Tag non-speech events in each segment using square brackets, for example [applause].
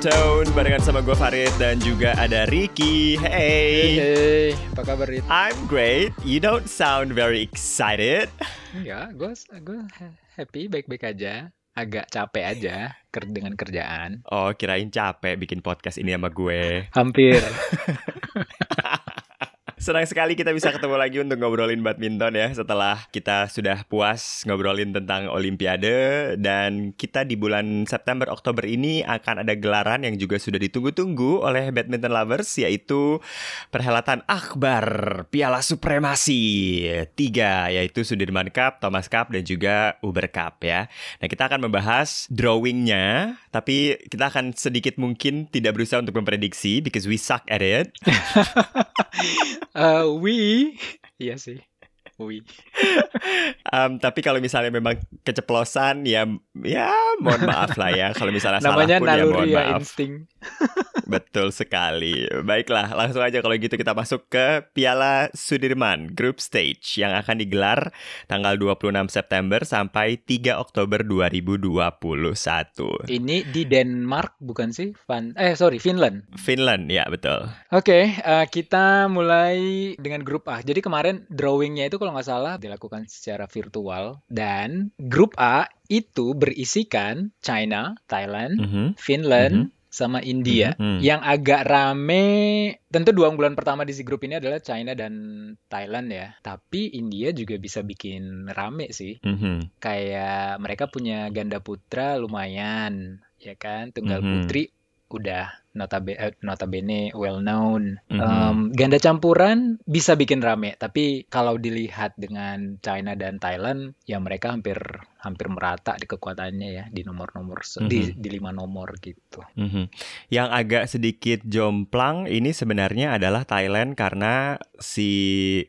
Tone barengan sama gue Farid dan juga ada Ricky. Hey. Hey, apa kabar Rit? I'm great. You don't sound very excited. Enggak, gue gue happy, baik-baik aja. Agak capek aja ker dengan kerjaan. Oh, kirain capek bikin podcast ini sama gue. Hampir. [laughs] Senang sekali kita bisa ketemu lagi untuk ngobrolin badminton ya setelah kita sudah puas ngobrolin tentang Olimpiade dan kita di bulan September Oktober ini akan ada gelaran yang juga sudah ditunggu-tunggu oleh badminton lovers yaitu perhelatan akbar Piala Supremasi tiga yaitu Sudirman Cup, Thomas Cup dan juga Uber Cup ya. Nah kita akan membahas drawingnya tapi kita akan sedikit mungkin tidak berusaha untuk memprediksi because we suck at it. [laughs] uh, we, iya sih, we. um, tapi kalau misalnya memang keceplosan ya, ya mohon maaf lah ya. Kalau misalnya Namanya salah pun ya mohon naluri ya, maaf. insting. Betul sekali. Baiklah, langsung aja kalau gitu kita masuk ke Piala Sudirman Group Stage yang akan digelar tanggal 26 September sampai 3 Oktober 2021. Ini di Denmark bukan sih? Van, eh sorry, Finland. Finland, ya betul. Oke, eh, kita mulai dengan grup A. Jadi kemarin drawingnya itu kalau nggak salah dilakukan secara virtual dan grup A itu berisikan China, Thailand, Mhm. Finland, Mhm. Sama India. Mhm. Yang agak rame, tentu dua unggulan pertama di si grup ini adalah China dan Thailand ya. Tapi India juga bisa bikin rame sih. Mhm. Kayak mereka punya ganda putra lumayan, ya kan? Tunggal Mhm. putri udah notabe eh, notabene well known. Mhm. Em, ganda campuran bisa bikin rame, tapi kalau dilihat dengan China dan Thailand, ya mereka hampir hampir merata di kekuatannya ya di nomor-nomor se- di Mhm. di lima nomor gitu. Mhm. Yang agak sedikit jomplang ini sebenarnya adalah Thailand karena si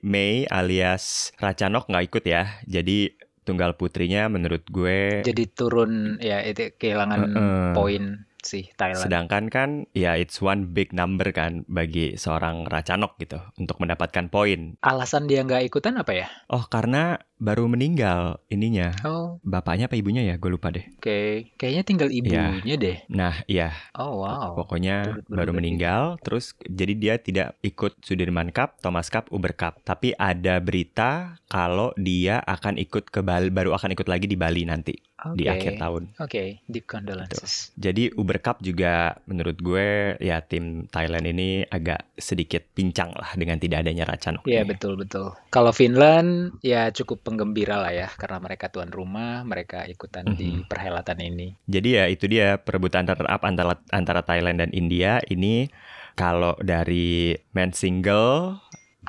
Mei alias Ratchanok nggak ikut ya. Jadi tunggal putrinya menurut gue Jadi turun ya itu kehilangan Heeh. poin sih Thailand. sedangkan kan ya it's one big number kan bagi seorang Ratchanok gitu untuk mendapatkan poin. Alasan dia nggak ikutan apa ya? Oh karena baru meninggal ininya Oh, bapaknya apa ibunya ya gue lupa deh. oke. Kayaknya tinggal Iya. ibunya deh. Nah iya Oh, wow. Pokoknya Turut baru berbeda. meninggal, terus jadi dia tidak ikut Sudirman Cup, Thomas Cup, Uber Cup. Tapi ada berita kalau dia akan ikut ke Bali, baru akan ikut lagi di Bali nanti di Oke. akhir tahun. Oke, deep condolences. Jadi Uber Cup juga menurut gue ya tim Thailand ini agak sedikit pincang lah dengan tidak adanya Ratchanok. Iya, ini. betul betul. Kalau Finland ya cukup penggembira lah ya karena mereka tuan rumah, mereka ikutan di Mhm. perhelatan ini. Jadi ya itu dia perebutan runner up antara antara Thailand dan India ini kalau dari men single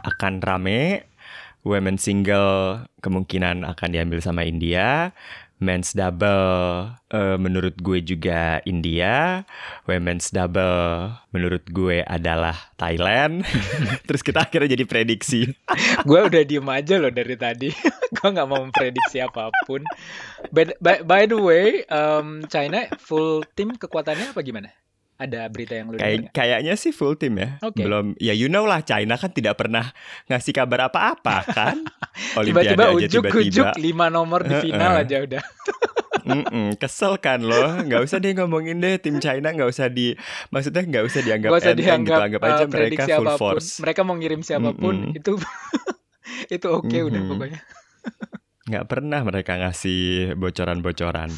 akan rame, women single kemungkinan akan diambil sama India, men's double eh, menurut gue juga India, women's double menurut gue adalah Thailand. [laughs] Terus kita akhirnya jadi prediksi. [laughs] gue udah diem aja loh dari tadi. [laughs] gue nggak mau memprediksi apa pun. By, by, by the way, um, China full tim kekuatannya apa gimana? Ada berita yang lu dengar Kayak nggak? kayaknya sih full tim ya. Oke. Belum ya you know lah China kan tidak pernah ngasih kabar apa-apa kan. [laughs] Tiba-tiba ujuk-ujuk lima nomor di final Heeh. aja udah. [laughs] Mm-mm, kesel kan loh, nggak usah deh ngomongin deh tim China nggak usah di, maksudnya nggak usah dianggap Gak usah enteng dianggap gitu, anggap aja uh, mereka full apa pun. force. Mereka mau ngirim siapa pun Mm-mm. itu [laughs] itu oke udah Mhm. pokoknya. Nggak pernah mereka ngasih bocoran-bocoran.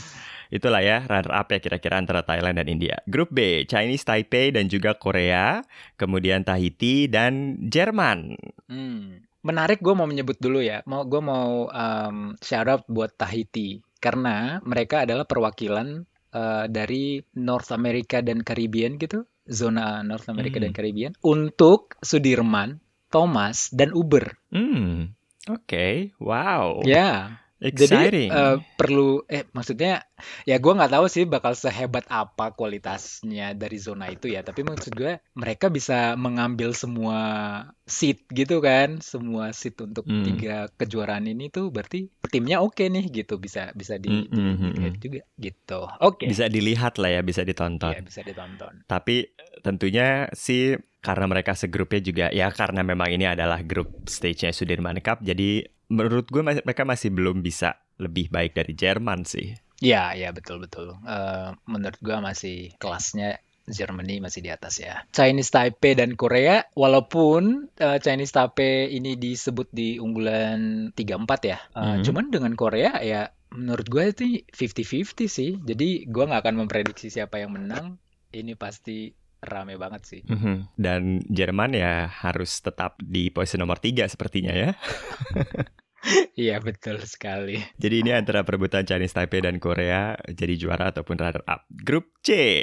Itulah ya runner up ya kira-kira antara Thailand dan India. Grup B, Chinese Taipei dan juga Korea, kemudian Tahiti dan Jerman. Hmm. Menarik gue mau menyebut dulu ya. Mau gue mau um, shout out buat Tahiti karena mereka adalah perwakilan uh, dari North America dan Caribbean gitu, zona North America Hmm. dan Caribbean untuk Sudirman, Thomas dan Uber. Hmm, oke, wow, Ya. Jadi exciting. eh, perlu eh maksudnya ya gue nggak tahu sih bakal sehebat apa kualitasnya dari zona itu ya tapi maksud gue mereka bisa mengambil semua seat gitu kan semua seat untuk Hmm. tiga kejuaraan ini tuh berarti timnya oke nih gitu bisa bisa di, Hmm, di- hmm, hmm, dilihat hmm. juga gitu oke Bisa dilihat lah ya, bisa ditonton. ya bisa ditonton Tapi tentunya sih karena mereka segrupnya juga ya karena memang ini adalah grup stage-nya Sudirman Cup jadi menurut gue mereka masih belum bisa lebih baik dari Jerman sih. ya ya betul betul Eh, menurut gue masih kelasnya Germany masih di atas ya. Chinese Taipei dan Korea, walaupun uh, Chinese Taipei ini disebut di unggulan 3-4 ya, uh, hmm. cuman dengan Korea ya menurut gue itu 50-50 sih. Jadi gue nggak akan memprediksi siapa yang menang. Ini pasti rame banget sih. Mm -hmm. Dan Jerman ya harus tetap di posisi nomor 3 sepertinya ya. [laughs] Iya betul sekali. Jadi ini antara perebutan Chinese Taipei dan Korea jadi juara ataupun runner up. Grup C,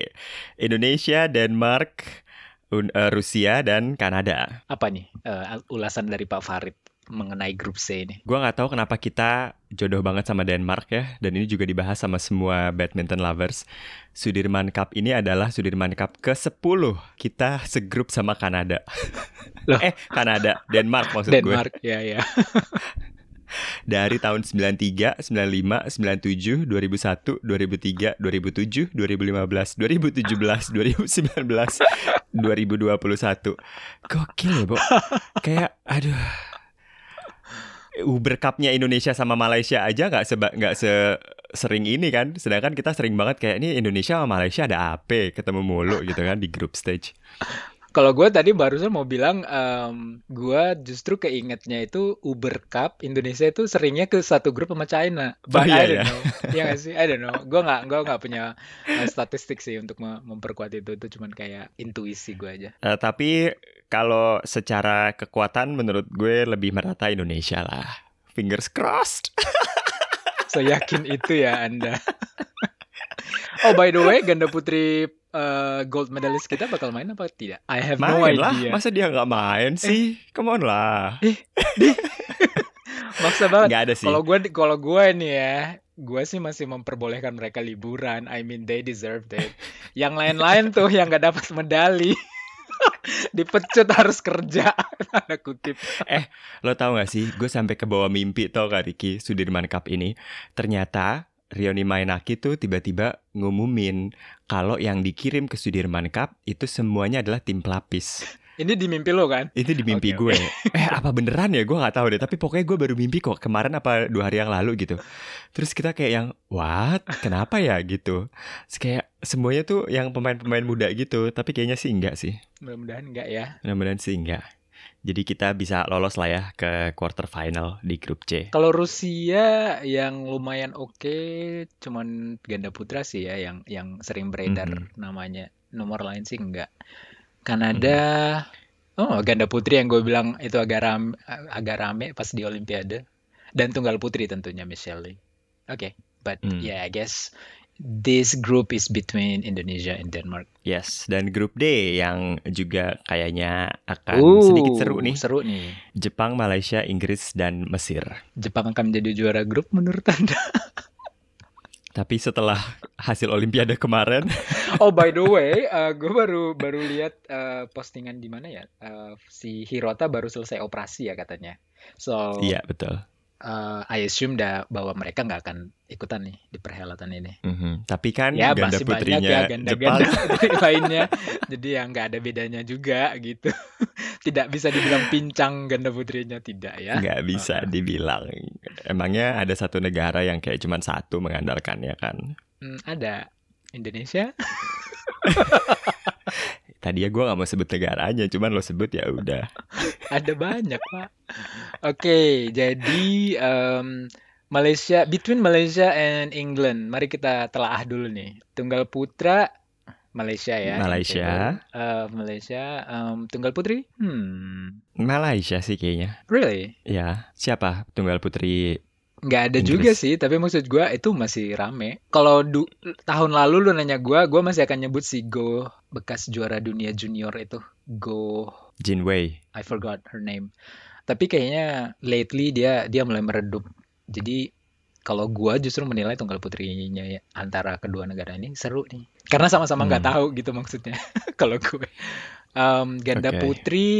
Indonesia, Denmark, uh, Rusia dan Kanada. Apa nih uh, ulasan dari Pak Farid mengenai grup C ini? Gua nggak tahu kenapa kita jodoh banget sama Denmark ya, dan ini juga dibahas sama semua badminton lovers. Sudirman Cup ini adalah Sudirman Cup ke-10. Kita segrup sama Kanada. [laughs] Loh. eh, Kanada, Denmark maksud Denmark, gue. Denmark, ya ya. [laughs] dari tahun 93, 95, 97, 2001, 2003, 2007, 2015, 2017, 2019, 2021. Gokil ya, Bo. Kayak aduh. Uber Cup-nya Indonesia sama Malaysia aja nggak seba nggak se sering ini kan. Sedangkan kita sering banget kayak ini Indonesia sama Malaysia ada apa ketemu mulu gitu kan di group stage. Kalau gue tadi barusan mau bilang, um, gue justru keingetnya itu Uber Cup Indonesia itu seringnya ke satu grup sama China. Oh, But oh, iya, I don't ya? know. [laughs] Iya gak sih? I don't know. Gue nggak gue nggak punya uh, statistik sih untuk memperkuat itu. Itu cuman kayak intuisi gue aja. Uh, tapi kalau secara kekuatan menurut gue lebih merata Indonesia lah. Fingers crossed. Seyakin itu ya Anda. oh by the way, ganda putri uh, gold medalist kita bakal main apa tidak? I have main no idea. Lah. Masa dia nggak main sih? Eh. Come on lah. Eh, [laughs] Maksa banget. Gak ada sih. Kalau gue kalau gue nih ya, gue sih masih memperbolehkan mereka liburan. I mean they deserve it. Yang lain-lain tuh yang nggak dapat medali. [laughs] dipecut harus kerja [laughs] tanda kutip eh lo tau gak sih gue sampai ke bawah mimpi tau gak Ricky Sudirman Cup ini ternyata Rioni Mainaki tuh tiba-tiba ngumumin kalau yang dikirim ke Sudirman Cup itu semuanya adalah tim pelapis. Ini di mimpi lo kan? Itu di mimpi okay, gue. Okay. [laughs] eh apa beneran ya? Gue nggak tahu deh. Tapi pokoknya gue baru mimpi kok kemarin apa dua hari yang lalu gitu. Terus kita kayak yang what? Kenapa ya gitu? Terus kayak semuanya tuh yang pemain-pemain muda gitu. Tapi kayaknya sih enggak sih. Mudah-mudahan enggak ya. Mudah-mudahan sih enggak. Jadi kita bisa lolos lah ya ke quarter final di grup C. Kalau Rusia yang lumayan oke, okay, cuman ganda putra sih ya yang yang sering beredar mm -hmm. namanya. Nomor lain sih enggak. Kanada, mm -hmm. oh ganda putri yang gue bilang itu agak rame, agak rame pas di Olimpiade. Dan tunggal putri tentunya Michelle Oke, okay, but mm. yeah I guess this group is between Indonesia and Denmark. Yes, dan grup D yang juga kayaknya akan uh, sedikit seru nih. Seru nih. Jepang, Malaysia, Inggris, dan Mesir. Jepang akan menjadi juara grup menurut Anda? [laughs] Tapi setelah hasil Olimpiade kemarin. [laughs] oh by the way, uh, gue baru baru lihat uh, postingan di mana ya. Uh, si Hirota baru selesai operasi ya katanya. So. Iya betul uh, I assume dah bahwa mereka nggak akan ikutan nih di perhelatan ini. Mm-hmm. Tapi kan ya, ganda masih putrinya banyak ya ganda-ganda [laughs] lainnya, jadi yang nggak ada bedanya juga gitu. [laughs] tidak bisa dibilang pincang ganda putrinya tidak ya? Nggak bisa uh. dibilang. Emangnya ada satu negara yang kayak cuma satu mengandalkannya kan? Hmm, ada Indonesia. [laughs] Tadi ya gue gak mau sebut negaranya, cuman lo sebut ya udah. [laughs] Ada banyak pak. Oke, okay, jadi um, Malaysia, between Malaysia and England, mari kita telaah dulu nih. Tunggal putra Malaysia ya. Malaysia. Uh, Malaysia. Um, tunggal putri? Hmm. Malaysia sih kayaknya. Really? Ya. Siapa tunggal putri Nggak ada Inggris. juga sih, tapi maksud gue itu masih rame. Kalau tahun lalu lu nanya gue, gue masih akan nyebut si Go bekas juara dunia junior itu. Go Jinwei. I forgot her name. Tapi kayaknya lately dia dia mulai meredup. Jadi kalau gue justru menilai tunggal putrinya ya, antara kedua negara ini seru nih. Karena sama-sama nggak hmm. tahu gitu maksudnya. [laughs] kalau gue um, ganda okay. putri,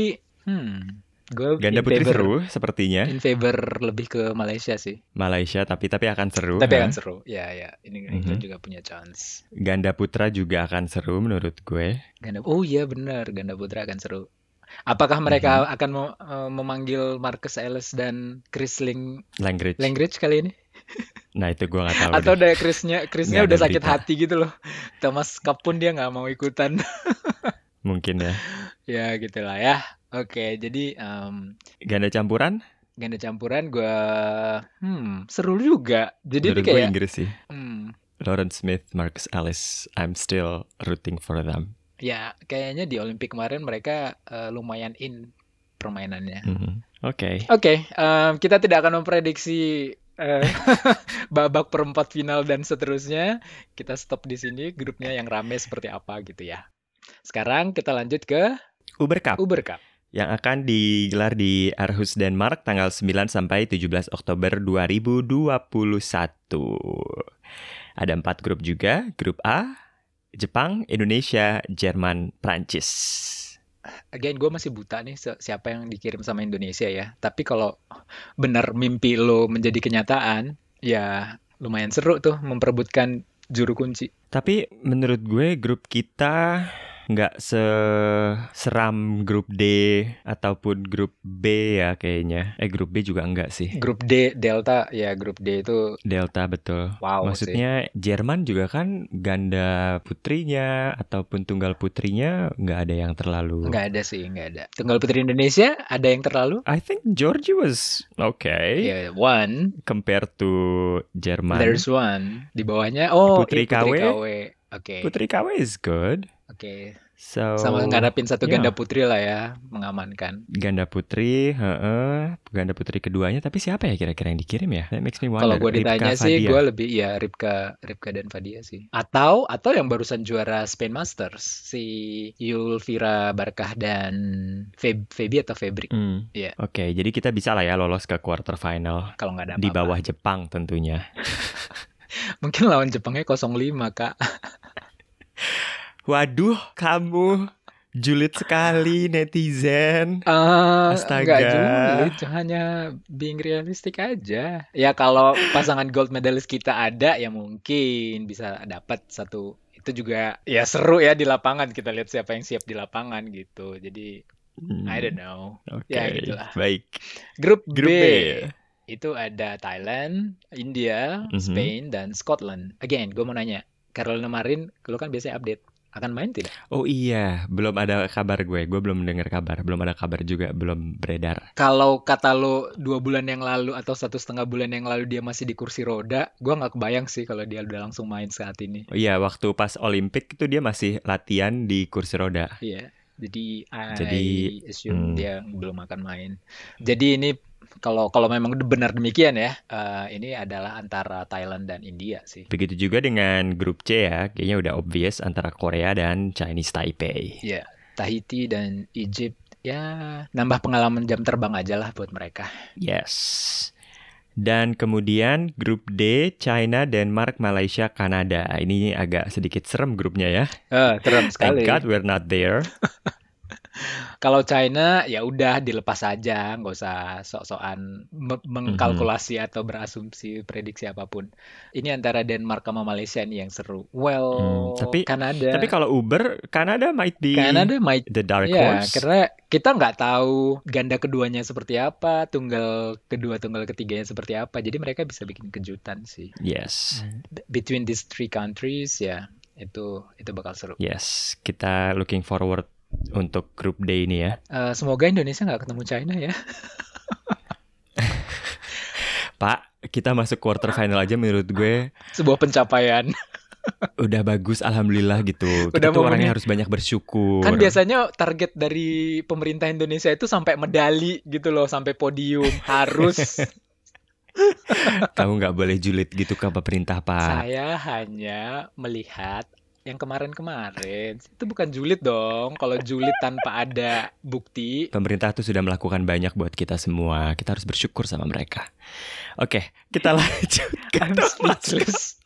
hmm, Gue Ganda putri favor, seru sepertinya. In favor lebih ke Malaysia sih. Malaysia tapi tapi akan seru. Tapi akan seru. Ya ya, ini mm -hmm. juga punya chance. Ganda putra juga akan seru menurut gue. Ganda Oh iya benar, ganda putra akan seru. Apakah mereka mm -hmm. akan mem uh, memanggil Marcus Ellis dan Chris Ling Langridge. Langridge kali ini? Nah itu gue gak tahu. [laughs] Atau udah Chrisnya Chrisnya udah sakit berita. hati gitu loh. Thomas Cup pun dia nggak mau ikutan. [laughs] Mungkin ya. ya gitulah ya. Oke, jadi em, Ganda campuran? ganda campuran gua hmm seru juga. Jadi Menurut gue kayak Inggris sih. hmm, Lawrence Smith, Marcus Ellis. I'm still rooting for them. ya kayaknya di Olimpik kemarin mereka eh, lumayan in permainannya. Mhm. Oke. Oke, em, kita tidak akan memprediksi eh, [laughs] babak perempat final dan seterusnya. Kita stop di sini grupnya yang rame seperti apa gitu ya. Sekarang kita lanjut ke Uber Cup Uber Cup. Yang akan digelar di Aarhus, Denmark tanggal 9 sampai 17 Oktober 2021. Ada empat grup juga, grup A, Jepang, Indonesia, Jerman, Prancis. Again, gue masih buta nih siapa yang dikirim sama Indonesia ya. Tapi kalau benar mimpi lo menjadi kenyataan, ya lumayan seru tuh memperebutkan juru kunci. Tapi menurut gue grup kita nggak seseram grup D ataupun grup B ya kayaknya. Eh grup B juga enggak sih. Grup D, Delta, ya grup D itu Delta betul. wow sih. Maksudnya Jerman juga kan ganda putrinya ataupun tunggal putrinya nggak ada yang terlalu. Nggak ada sih, nggak ada. Tunggal Putri Indonesia ada yang terlalu? I think Georgia was okay Ya, one. compared to Jerman. There's one. Di bawahnya, oh, Putri iya, Putri KW. KW. Oke, Putri KW is good. Oke. So Sama ngadapin satu ya. ganda putri lah ya, mengamankan. ganda putri, heeh, ganda putri keduanya. Tapi siapa ya kira-kira yang dikirim ya? That makes me wonder. Kalau gue Ripka ditanya sih, Fadia. gue lebih ya Ripka, Ripka dan Fadia sih. Atau atau yang barusan juara Spain Masters si Yulvira Barkah dan Feb, Febi atau Febri. Hmm, Iya. Oke, jadi kita bisa lah ya lolos ke quarter final Kalau nggak ada di apa-apa. bawah Jepang tentunya. [laughs] Mungkin lawan Jepangnya 05 kak. Waduh, kamu julid sekali [laughs] netizen. Ah, Astaga. nggak julid, hanya being realistic aja. Ya kalau pasangan gold medalist kita ada, ya mungkin bisa dapat satu. Itu juga ya seru ya di lapangan kita lihat siapa yang siap di lapangan gitu. Jadi Hmm, I don't know. Oke, Ya, gitulah. baik. Grup, Grup B, B. itu ada Thailand, India, Mhm. Spain, dan Scotland. Again, gue mau nanya, Carolina Marin, lo kan biasanya update, akan main tidak? Oh iya, belum ada kabar gue. Gue belum mendengar kabar. Belum ada kabar juga, belum beredar. Kalau kata lo dua bulan yang lalu atau satu setengah bulan yang lalu dia masih di kursi roda, gue nggak kebayang sih kalau dia udah langsung main saat ini. Oh iya, waktu pas Olimpik itu dia masih latihan di kursi roda. Iya, jadi I Jadi, assume hmm. dia belum akan main. Jadi ini kalau kalau memang benar demikian ya, eh, ini adalah antara Thailand dan India sih. Begitu juga dengan grup C ya, kayaknya udah obvious antara Korea dan Chinese Taipei. Iya, Tahiti dan Egypt ya nambah pengalaman jam terbang aja lah buat mereka. Yes. Dan kemudian grup D, China, Denmark, Malaysia, Kanada. Ini agak sedikit serem grupnya ya. Keren Thank sekali. God we're not there. [laughs] Kalau China ya udah dilepas aja, nggak usah sok-sokan me- mengkalkulasi atau berasumsi prediksi apa pun. Ini antara Denmark sama Malaysia nih yang seru. Well, Hmm, tapi- Kanada, Tapi kalau Uber, Kanada might be Kanada might the dark Ya, horse. karena kita nggak tahu ganda keduanya seperti apa, tunggal kedua, tunggal ketiganya seperti apa. Jadi mereka bisa bikin kejutan sih. Yes. Between these three countries, ya itu itu bakal seru. Yes, kita looking forward untuk grup D ini ya. Eh, semoga Indonesia nggak ketemu China ya. [laughs] Pak, kita masuk quarter final aja menurut gue [laughs] Sebuah pencapaian. [laughs] udah bagus alhamdulillah gitu. Kita Udah tuh orangnya harus banyak bersyukur. Kan biasanya target dari pemerintah Indonesia itu sampai medali gitu loh, sampai podium. Harus. Kamu nggak boleh julid gitu ke pemerintah, Pak. Saya hanya melihat yang kemarin-kemarin. Itu bukan julid dong. Kalau julid tanpa ada bukti, Pemerintah tuh sudah melakukan banyak buat kita semua. Kita harus bersyukur sama mereka. Oke, kita [laughs] lanjut ke speechless.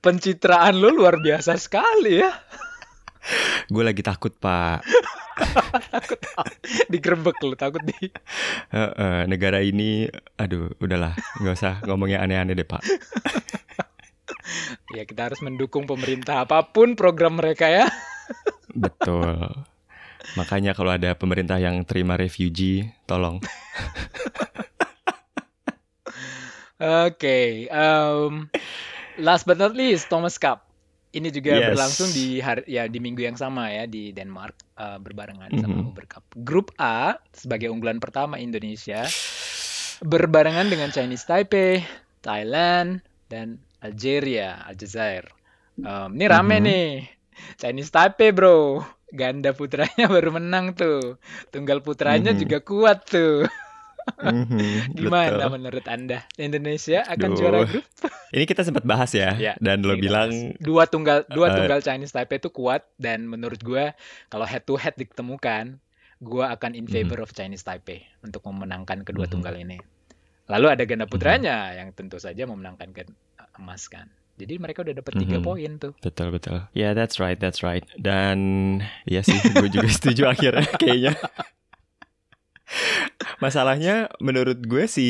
Pencitraan lu luar biasa sekali ya. Gue lagi takut, Pak. [laughs] Digerebek lu takut di. Negara ini, aduh, udahlah, nggak usah ngomongnya aneh-aneh deh, Pak. [laughs] [laughs] Ya kita harus mendukung pemerintah apa pun program mereka ya. [laughs] Betul. Makanya kalau ada pemerintah yang terima refugee, tolong. [laughs] Oke, um, last but not least Thomas Cup. Ini juga Yes. berlangsung di hari ya di minggu yang sama ya di Denmark uh, berbarengan sama Mhm. Uber Cup. Grup A sebagai unggulan pertama Indonesia berbarengan dengan Chinese Taipei, Thailand, dan Algeria, Aljazair. Um, ini rame Mhm. nih. Chinese Taipei bro, ganda putranya [laughs] baru menang tuh. Tunggal putranya Mhm. juga kuat tuh. Mhm, [laughs] Gimana betul. menurut Anda? Indonesia akan Duh. juara grup? [laughs] Ini kita sempat bahas ya, Ya, dan lo bilang bahas. dua tunggal dua eh, tunggal Chinese Taipei itu kuat dan menurut gua kalau head to head ditemukan, gua akan in Mhm. favor of Chinese Taipei untuk memenangkan kedua Mhm. tunggal ini. Lalu ada ganda putranya yang tentu saja memenangkan emas kan. Jadi mereka udah dapat tiga Mhm. poin tuh. betul betul. Ya, that's right, that's right. Dan ya sih, gue juga [laughs] setuju akhirnya kayaknya. Masalahnya menurut gue si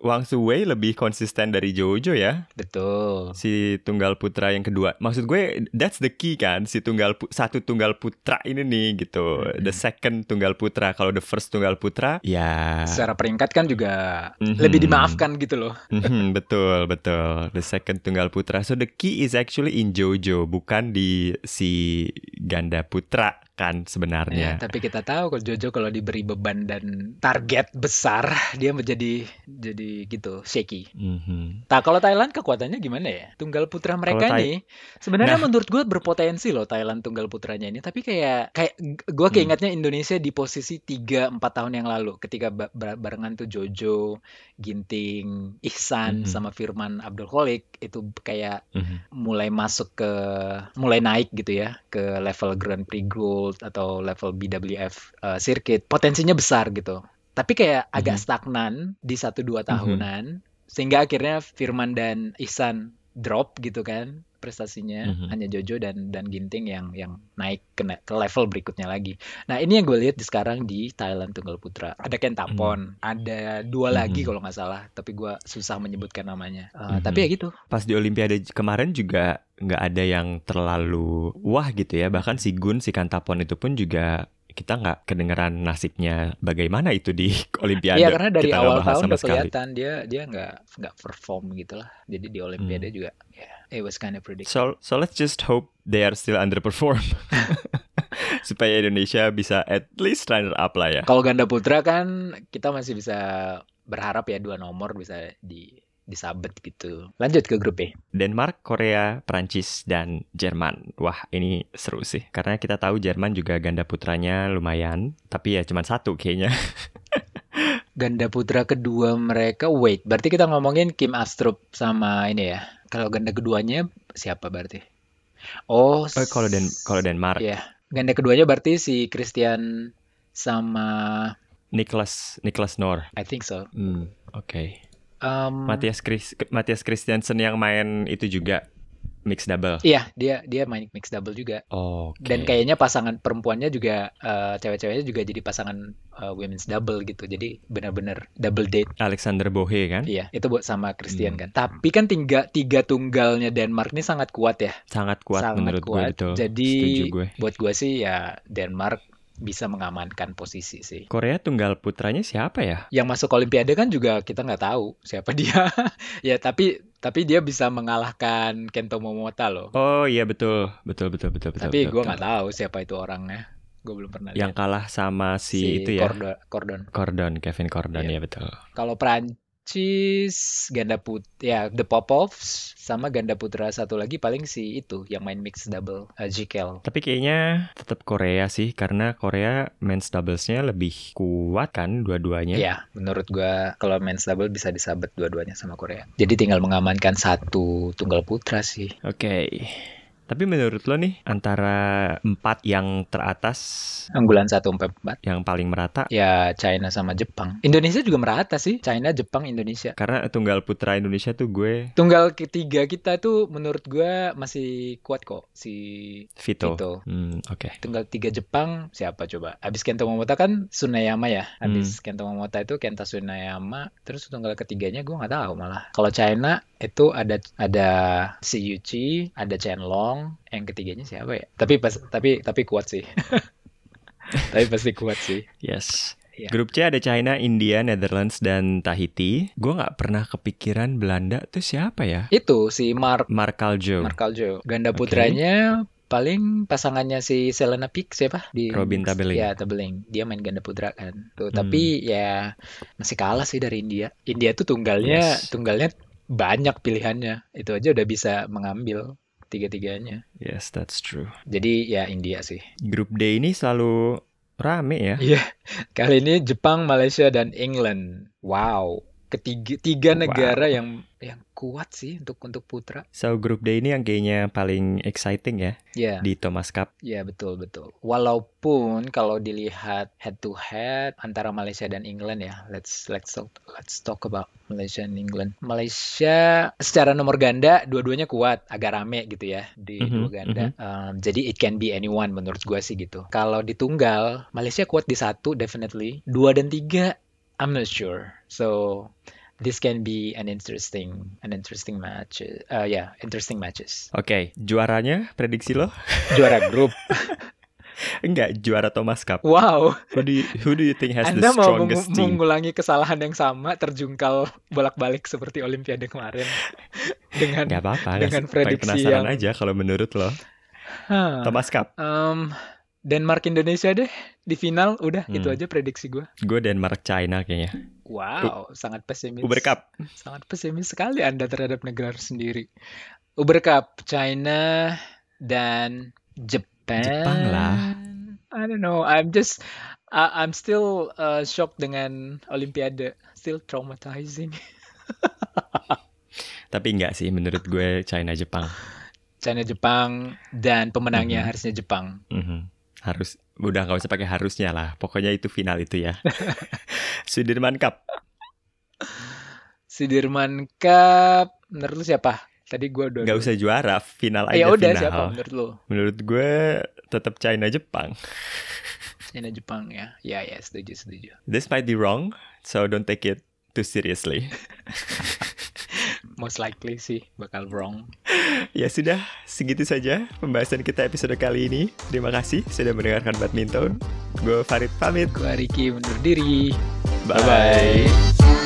Wang Suwei lebih konsisten dari Jojo ya. Betul. Si tunggal putra yang kedua. Maksud gue that's the key kan, si tunggal satu tunggal putra ini nih gitu. The Mhm. second tunggal putra. Kalau the first tunggal putra ya Secara peringkat kan juga Mhm. lebih dimaafkan gitu loh. Mhm, betul, betul. The second tunggal putra. So the key is actually in Jojo, bukan di si ganda putra kan Ya, sebenarnya. tapi kita tahu kalau Jojo kalau diberi beban dan target besar, [laughs] dia menjadi jadi gitu shaky. Mhm. Nah, kalau Thailand kekuatannya gimana ya? Tunggal putra mereka Thai- ini sebenarnya Nah. menurut gue berpotensi loh Thailand tunggal putranya ini. Tapi kayak kayak gue Hmm. keingatnya Indonesia di posisi 3-4 tahun yang lalu ketika ba- ba- barengan tuh Jojo, Ginting, Ihsan Mhm. sama Firman Abdul Kholik itu kayak Mhm. mulai masuk ke mulai naik gitu ya ke level Grand Prix Gold atau level BWF uh, circuit potensinya besar gitu tapi kayak agak Mhm. stagnan di satu dua Mhm. tahunan sehingga akhirnya Firman dan Ihsan drop gitu kan prestasinya Mhm. hanya Jojo dan dan Ginting yang yang naik ke, ke level berikutnya lagi. Nah ini yang gue lihat di sekarang di Thailand tunggal putra. Ada Kentapon, ada dua lagi Mhm. kalau nggak salah, tapi gue susah menyebutkan namanya. Uh, Mhm. Tapi ya gitu. Pas di Olimpiade kemarin juga nggak ada yang terlalu wah gitu ya. Bahkan si Gun, si Kantapon itu pun juga kita nggak kedengeran nasibnya bagaimana itu di [laughs] Olimpiade. Iya karena dari Kita awal tahun sama udah sekali. kelihatan dia dia nggak nggak perform gitulah. Jadi di Olimpiade Hmm. juga ya it was kind of predictable. So, so let's just hope they are still underperform. [laughs] Supaya Indonesia bisa at least runner up lah ya. Kalau ganda putra kan kita masih bisa berharap ya dua nomor bisa di disabet gitu. Lanjut ke grup E. Denmark, Korea, Prancis, dan Jerman. Wah, ini seru sih. Karena kita tahu Jerman juga ganda putranya lumayan. Tapi ya cuma satu kayaknya. [laughs] Ganda putra kedua mereka wait, berarti kita ngomongin Kim Astrup sama ini ya. Kalau ganda keduanya siapa berarti? Oh, Oh, kalau Den kalau Denmark, Iya. Ganda keduanya berarti si Christian sama Niklas Niklas Nor. I think so. Hmm, oke. Um, Matthias Chris Matthias Christiansen yang main itu juga mix double. Iya, dia dia main mix double juga. Oke. Dan kayaknya pasangan perempuannya juga eh, cewek-ceweknya juga jadi pasangan eh, women's double gitu. Jadi benar-benar double date. Alexander Bohe kan Iya, itu buat sama Christian Hmm. kan. Tapi kan tiga tiga tunggalnya Denmark ini sangat kuat ya. sangat kuat sangat menurut gue kuat. betul. Jadi Setuju gue. buat gue sih ya Denmark bisa mengamankan posisi sih. Korea tunggal putranya siapa ya? Yang masuk Olimpiade kan juga kita nggak tahu siapa dia. [laughs] ya tapi tapi dia bisa mengalahkan Kento Momota loh. Oh iya betul, betul betul betul betul. tapi gue nggak tahu siapa itu orangnya. Gue belum pernah Yang lihat. kalah sama si, itu ya, Cordon. Cordon. Cordon, Kevin Cordon Iya. ya betul. Kalau Prancis ganda put ya The Popovs sama ganda putra satu lagi paling si itu yang main mix double uh, Jikel. Tapi kayaknya tetap Korea sih karena Korea men's doublesnya lebih kuat kan dua-duanya. Ya, menurut gua kalau men's double bisa disabet dua-duanya sama Korea. Jadi tinggal mengamankan satu tunggal putra sih. Oke. Tapi menurut lo nih antara empat yang teratas Unggulan satu empat empat. yang paling merata Ya China sama Jepang. Indonesia juga merata sih. China, Jepang, Indonesia. karena tunggal putra Indonesia tuh gue Tunggal ketiga kita tuh menurut gua masih kuat kok si Vito. Vito. Hmm, oke. Tunggal tiga Jepang siapa coba? Abis Kento Momota kan Tsunayama ya. Abis Kento Momota itu Kenta Tsunayama. Terus tunggal ketiganya gua nggak tahu malah. Kalau China itu ada ada si Yuchi, ada Chen Long. Yang ketiganya siapa ya? Tapi pas tapi tapi kuat sih. [laughs] tapi pasti kuat sih. Yes. Ya. Grup C ada China, India, Netherlands, dan Tahiti. Gue nggak pernah kepikiran Belanda tuh siapa ya? Itu si Mark Mark Aljo. Mark Aljo. Ganda putranya paling pasangannya si Selena Peak siapa di Robin Tabeling. Ya, Tabeling. Dia main ganda putra kan. Tuh, Hmm. tapi ya masih kalah sih dari India. India tuh tunggalnya Yes. tunggalnya banyak pilihannya. Itu aja udah bisa mengambil tiga-tiganya. Yes, that's true. Jadi ya India sih. Grup D ini selalu rame ya. Iya, kali ini Jepang, Malaysia, dan England. Wow, ketiga tiga Wow. negara yang yang kuat sih untuk untuk putra. So grup D ini yang kayaknya paling exciting ya Ya, di Thomas Cup. ya betul betul. Walaupun kalau dilihat head to head antara Malaysia dan England ya, let's let's talk let's talk about Malaysia and England. Malaysia secara nomor ganda dua-duanya kuat, agak rame gitu ya di Mhm, dua ganda. Um, jadi it can be anyone menurut gua sih gitu. Kalau di tunggal, Malaysia kuat di satu definitely, dua dan tiga I'm not sure. So this can be an interesting an interesting match. Uh, yeah, interesting matches. Oke, juaranya prediksi lo? [laughs] Juara grup. [laughs] Enggak, juara Thomas Cup. Wow. Who do you, who do you think has Anda the mau strongest team? mengulangi kesalahan yang sama terjungkal bolak-balik seperti Olimpiade kemarin dengan Gak apa-apa, dengan prediksi penasaran yang- aja kalau menurut lo. Hah. Thomas Cup, Em, Denmark Indonesia deh di final udah Hmm. itu aja prediksi gue. gue Denmark China kayaknya. Wow, sangat pesimis. Uber Cup, Sangat pesimis sekali Anda terhadap negara sendiri. Uber Cup, China dan Jepang. Jepang lah. I don't know. I'm just I- I'm still uh, shocked dengan Olimpiade. Still traumatizing. [laughs] tapi enggak sih menurut gue China Jepang. China Jepang dan pemenangnya Mhm. harusnya Jepang. Mhm. Harus udah nggak usah pakai harusnya lah. Pokoknya itu final itu ya. [laughs] [laughs] Sudirman Cup. Sudirman Cup menurut lu siapa? Tadi gua udah Nggak usah juara, final aja Ya udah final. siapa menurut lu? Menurut gue tetap China Jepang. [laughs] China Jepang ya. Ya ya setuju setuju. This might be wrong, so don't take it too seriously. Most likely sih bakal wrong. [laughs] ya sudah, segitu saja pembahasan kita episode kali ini. Terima kasih sudah mendengarkan badminton. Gue Farid pamit. Gua Ricky undur diri. Bye. Bye-bye.